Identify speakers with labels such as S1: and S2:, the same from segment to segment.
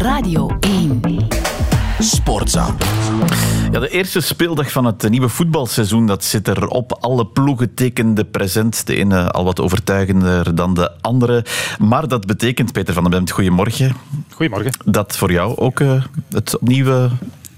S1: Radio 1.
S2: Sportza.
S3: Ja, de eerste speeldag van het nieuwe voetbalseizoen dat zit erop. Alle ploegen tekenden present. De ene al wat overtuigender dan de andere. Maar dat betekent, Peter van den Bemt, goedemorgen.
S4: Goedemorgen.
S3: Dat voor jou ook uh, het opnieuw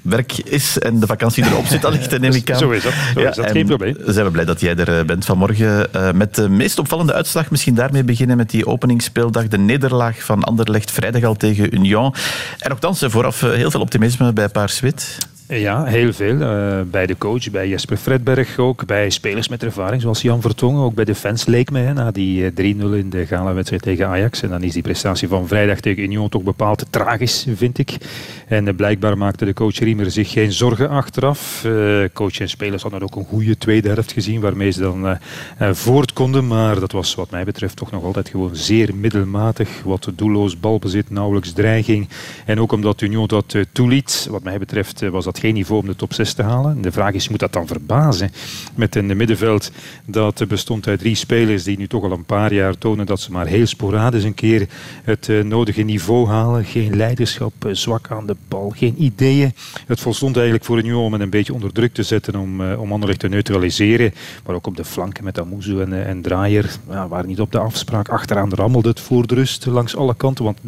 S3: werk is en de vakantie erop zit, allicht, neem ik aan.
S4: Zo is dat, zo is dat. geen probleem.
S3: Zijn we blij dat jij er bent vanmorgen. Uh, met de meest opvallende uitslag, misschien daarmee beginnen met die openingsspeeldag, de nederlaag van Anderlecht vrijdag al tegen Union. En nogthans, vooraf heel veel optimisme bij Paars-Wit.
S4: Ja, heel veel. Uh, bij de coach, bij Jesper Fredberg ook. Bij spelers met ervaring, zoals Jan Vertongen. Ook bij de fans leek mij, na die 3-0 in de gala-wedstrijd tegen Ajax. En dan is die prestatie van vrijdag tegen Union toch bepaald tragisch, vind ik. En uh, blijkbaar maakte de coach Riemer zich geen zorgen achteraf. Coach en spelers hadden ook een goede tweede helft gezien, waarmee ze dan voort konden. Maar dat was wat mij betreft toch nog altijd gewoon zeer middelmatig. Wat doelloos balbezit, nauwelijks dreiging. En ook omdat Union dat toeliet, wat mij betreft was dat geen niveau om de top 6 te halen. De vraag is, moet dat dan verbazen met een middenveld dat bestond uit drie spelers die nu toch al een paar jaar tonen dat ze maar heel sporadisch een keer het uh, nodige niveau halen. Geen leiderschap, uh, zwak aan de bal, geen ideeën. Het volstond eigenlijk voor Union om het een beetje onder druk te zetten om, uh, om Anderlecht te neutraliseren. Maar ook op de flanken met Amuzu en, en Draaier ja, waren niet op de afspraak. Achteraan rammelde het voor de rust langs alle kanten, want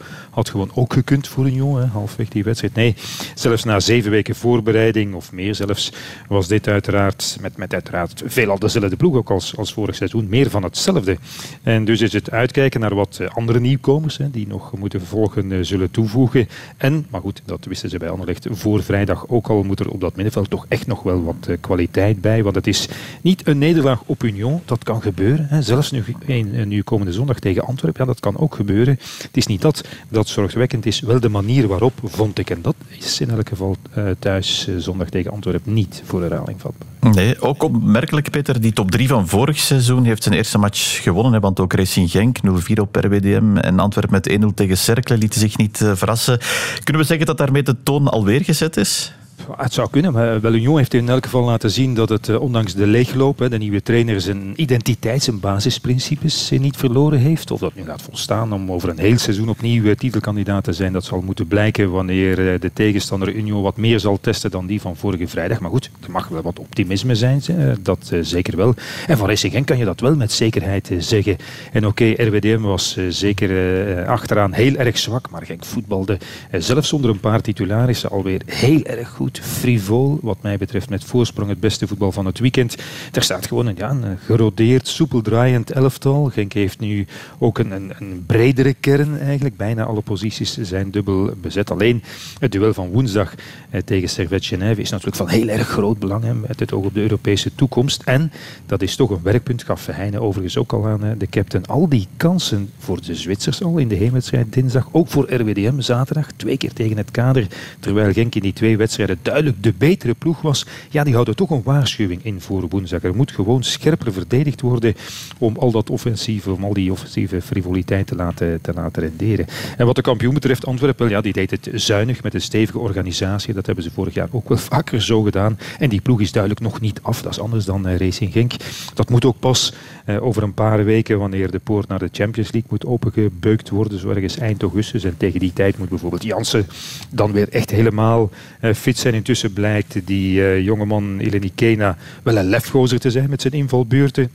S4: 3-0 had gewoon ook gekund voor Union, hè, halfweg die wedstrijd. Nee, zelfs na zeven weken voorbereiding, of meer zelfs, was dit uiteraard, met, met uiteraard veelal dezelfde ploeg ook als, als vorig seizoen, meer van hetzelfde. En dus is het uitkijken naar wat eh, andere nieuwkomers, hè, die nog moeten volgen, uh, zullen toevoegen. En, maar goed, dat wisten ze bij Anderlecht voor vrijdag ook al, moet er op dat middenveld toch echt nog wel wat uh, kwaliteit bij. Want het is niet een nederlaag op Union, dat kan gebeuren. Hè. Zelfs nu, een, nu komende zondag tegen Antwerpen, ja, dat kan ook gebeuren. Het is niet dat dat zorgwekkend is, wel de manier waarop, vond ik. En dat is in elk geval thuis zondag tegen Antwerpen niet voor herhaling vatbaar.
S3: Nee, ook opmerkelijk, Peter. Die top 3 van vorig seizoen heeft zijn eerste match gewonnen. Want ook Racing Genk 0-4 op RWDM en Antwerpen met 1-0 tegen Cercle lieten zich niet uh, verrassen. Kunnen we zeggen dat daarmee de toon alweer gezet is?
S4: Het zou kunnen, maar wel Union heeft in elk geval laten zien dat het ondanks de leegloop, de nieuwe trainer zijn identiteit, zijn basisprincipes niet verloren heeft. Of dat nu gaat volstaan om over een heel seizoen opnieuw titelkandidaat te zijn, dat zal moeten blijken wanneer de tegenstander Union wat meer zal testen dan die van vorige vrijdag. Maar goed, er mag wel wat optimisme zijn, dat zeker wel. En van Racing kan je dat wel met zekerheid zeggen. En oké, RWDM was zeker achteraan heel erg zwak, maar Genk voetbalde zelfs zonder een paar titularissen alweer heel erg goed goed, frivol, wat mij betreft met voorsprong het beste voetbal van het weekend. Er staat gewoon een, ja, een gerodeerd, soepel draaiend elftal. Genk heeft nu ook een, een, een, bredere kern eigenlijk. Bijna alle posities zijn dubbel bezet. Alleen het duel van woensdag eh, tegen Servet Genève is natuurlijk van heel erg groot belang hè, met het oog op de Europese toekomst. En dat is toch een werkpunt, gaf Verheijnen overigens ook al aan de captain. Al die kansen voor de Zwitsers al in de heenwedstrijd dinsdag, ook voor RWDM zaterdag, twee keer tegen het kader, terwijl Genk in die twee wedstrijden duidelijk de betere ploeg was, ja, die houden toch een waarschuwing in voor woensdag. Er moet gewoon scherper verdedigd worden om al dat offensieve, om al die offensieve frivoliteit te laten, te laten renderen. En wat de kampioen betreft, Antwerpen, ja, die deed het zuinig met een stevige organisatie. Dat hebben ze vorig jaar ook wel vaker zo gedaan. En die ploeg is duidelijk nog niet af. Dat is anders dan uh, Racing Genk. Dat moet ook pas uh, over een paar weken, wanneer de poort naar de Champions League moet opengebeukt worden, zo ergens eind augustus. En tegen die tijd moet bijvoorbeeld Jansen dan weer echt helemaal uh, fit zijn. Intussen blijkt die uh, jongeman Eleni Kena wel een lefgozer te zijn met zijn invalbuurten.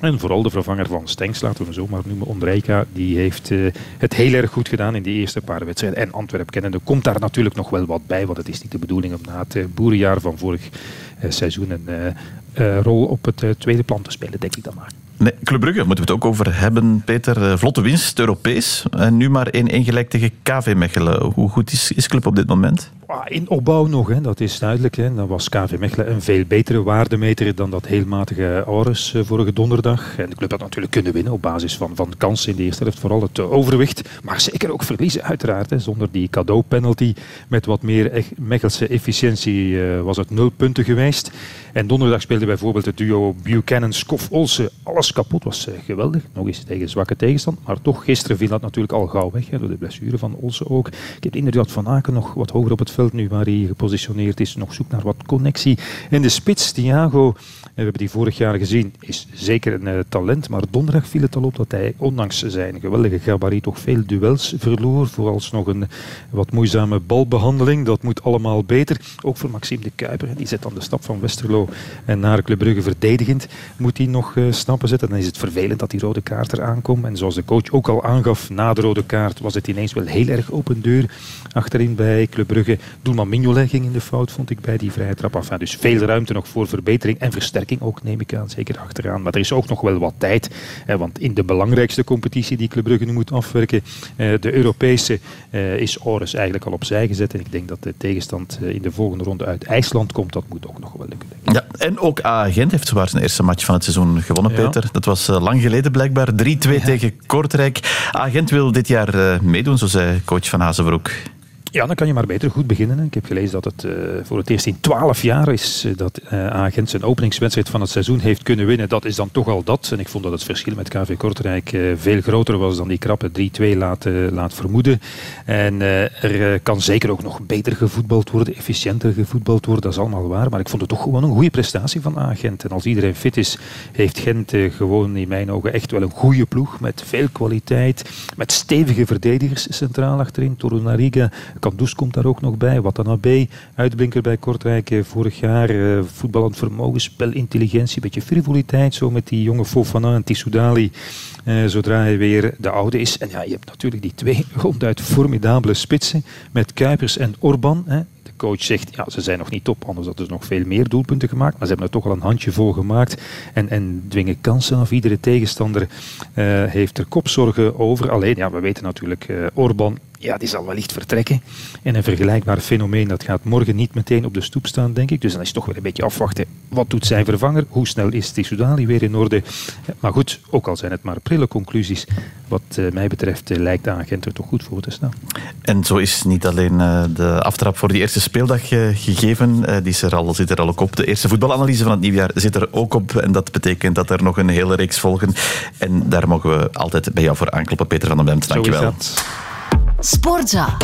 S4: En vooral de vervanger van Stenks, laten we hem zo maar noemen, Ondrejka, die heeft uh, het heel erg goed gedaan in die eerste paar wedstrijden. En Antwerpen kennende komt daar natuurlijk nog wel wat bij, want het is niet de bedoeling om na het uh, boerenjaar van vorig seizoen een rol op het tweede plan te spelen, denk ik dan maar.
S3: Nee, Club Brugge moeten we het ook over hebben, Peter. Vlotte winst, Europees. En nu maar 1-1 gelijk tegen KV Mechelen. Hoe goed is, is Club op dit moment?
S4: In opbouw nog, hè. dat is duidelijk. Hè. Dan was KV Mechelen een veel betere waardemeter dan dat heel matige Aures vorige donderdag. En de club had natuurlijk kunnen winnen op basis van, van kansen in de eerste helft. Vooral het overwicht. Maar zeker ook verliezen, uiteraard. Hè. Zonder die cadeaupenalty met wat meer Mechelse efficiëntie uh, was het nul punten geweest. En donderdag speelde bijvoorbeeld het duo Buchanan-Skoff-Olsen. Alles kapot, was geweldig. Nog eens tegen zwakke tegenstand. Maar toch, gisteren viel dat natuurlijk al gauw weg. Hè, door de blessure van Olsen ook. Ik heb dat Van Aken nog wat hoger op het middenveld, nu waar hij gepositioneerd is, nog zoekt naar wat connectie. In de spits, Thiago, we hebben die vorig jaar gezien, is zeker een uh, talent, maar donderdag viel het al op dat hij, ondanks zijn geweldige gabarit, toch veel duels verloor. Vooralsnog een wat moeizame balbehandeling, dat moet allemaal beter. Ook voor Maxime de Kuiper, die zet dan de stap van Westerlo en naar Club Brugge verdedigend, moet hij nog uh, stappen zetten. Dan is het vervelend dat die rode kaart eraan komt. En zoals de coach ook al aangaf, na de rode kaart was het ineens wel heel erg open deur achterin bij Club Brugge. Doelman Mignolet ging in de fout, vond ik, bij die vrije trap. Enfin, dus veel ruimte nog voor verbetering en versterking ook, neem ik aan, zeker achteraan. Maar er is ook nog wel wat tijd, hè, want in de belangrijkste competitie die Club Brugge nu moet afwerken, eh, de Europese, eh, is Ores eigenlijk al opzij gezet. En ik denk dat de tegenstand eh, in de volgende ronde uit IJsland komt. Dat moet ook nog wel lukken.
S3: Ja, en ook A-agent heeft zwaar zijn eerste match van het seizoen gewonnen, Peter. Dat was lang geleden blijkbaar. 3-2 tegen Kortrijk. Agent wil dit jaar meedoen, zo zei coach van Hazenbroek.
S4: Ja, dan kan je maar beter goed beginnen. Ik heb gelezen dat het uh, voor het eerst in twaalf jaar is uh, dat uh, Agent zijn openingswedstrijd van het seizoen heeft kunnen winnen. Dat is dan toch al dat. En ik vond dat het verschil met KV Kortrijk veel groter was dan die krappe 3-2 laat, laat vermoeden. En er kan zeker ook nog beter gevoetbald worden, efficiënter gevoetbald worden. Dat is allemaal waar. Maar ik vond het toch gewoon een goede prestatie van Agent. En als iedereen fit is, heeft Gent gewoon in mijn ogen echt wel een goede ploeg. Met veel kwaliteit, met stevige verdedigers centraal achterin. Torunariga Kandus komt daar ook nog bij. Watanabe, uitblinker bij Kortrijk eh, vorig jaar. Uh, voetballend vermogen, spelintelligentie, beetje frivoliteit. Zo met die jonge Fofana en Tissoudali. Uh, zodra hij weer de oude is. En ja, je hebt natuurlijk die twee ronduit formidabele spitsen. Met Kuipers en Orban. Hè coach zegt, ja, ze zijn nog niet top, anders hadden ze nog veel meer doelpunten gemaakt. Maar ze hebben er toch al een handje vol gemaakt en, en dwingen kansen af. Iedere tegenstander heeft er kopzorgen over. Alleen, ja, we weten natuurlijk, Orban ja, die zal wellicht vertrekken. En een vergelijkbaar fenomeen, dat gaat morgen niet meteen op de stoep staan, denk ik. Dus dan is het toch weer een beetje afwachten. Wat doet zijn vervanger? Hoe snel is Tissoudali weer in orde? Maar goed, ook al zijn het maar prille conclusies, wat uh, mij betreft uh, lijkt de agent er toch goed voor te staan.
S3: En zo is niet alleen uh, de aftrap voor die eerste speeldag gegeven, die is er al, zit er al ook op. De eerste voetbalanalyse van het nieuwjaar zit er ook op. En dat betekent dat er nog een hele reeks volgen. En daar mogen we altijd bij jou voor aankloppen, Peter van den Bemt. Dankjewel.
S2: Sportza.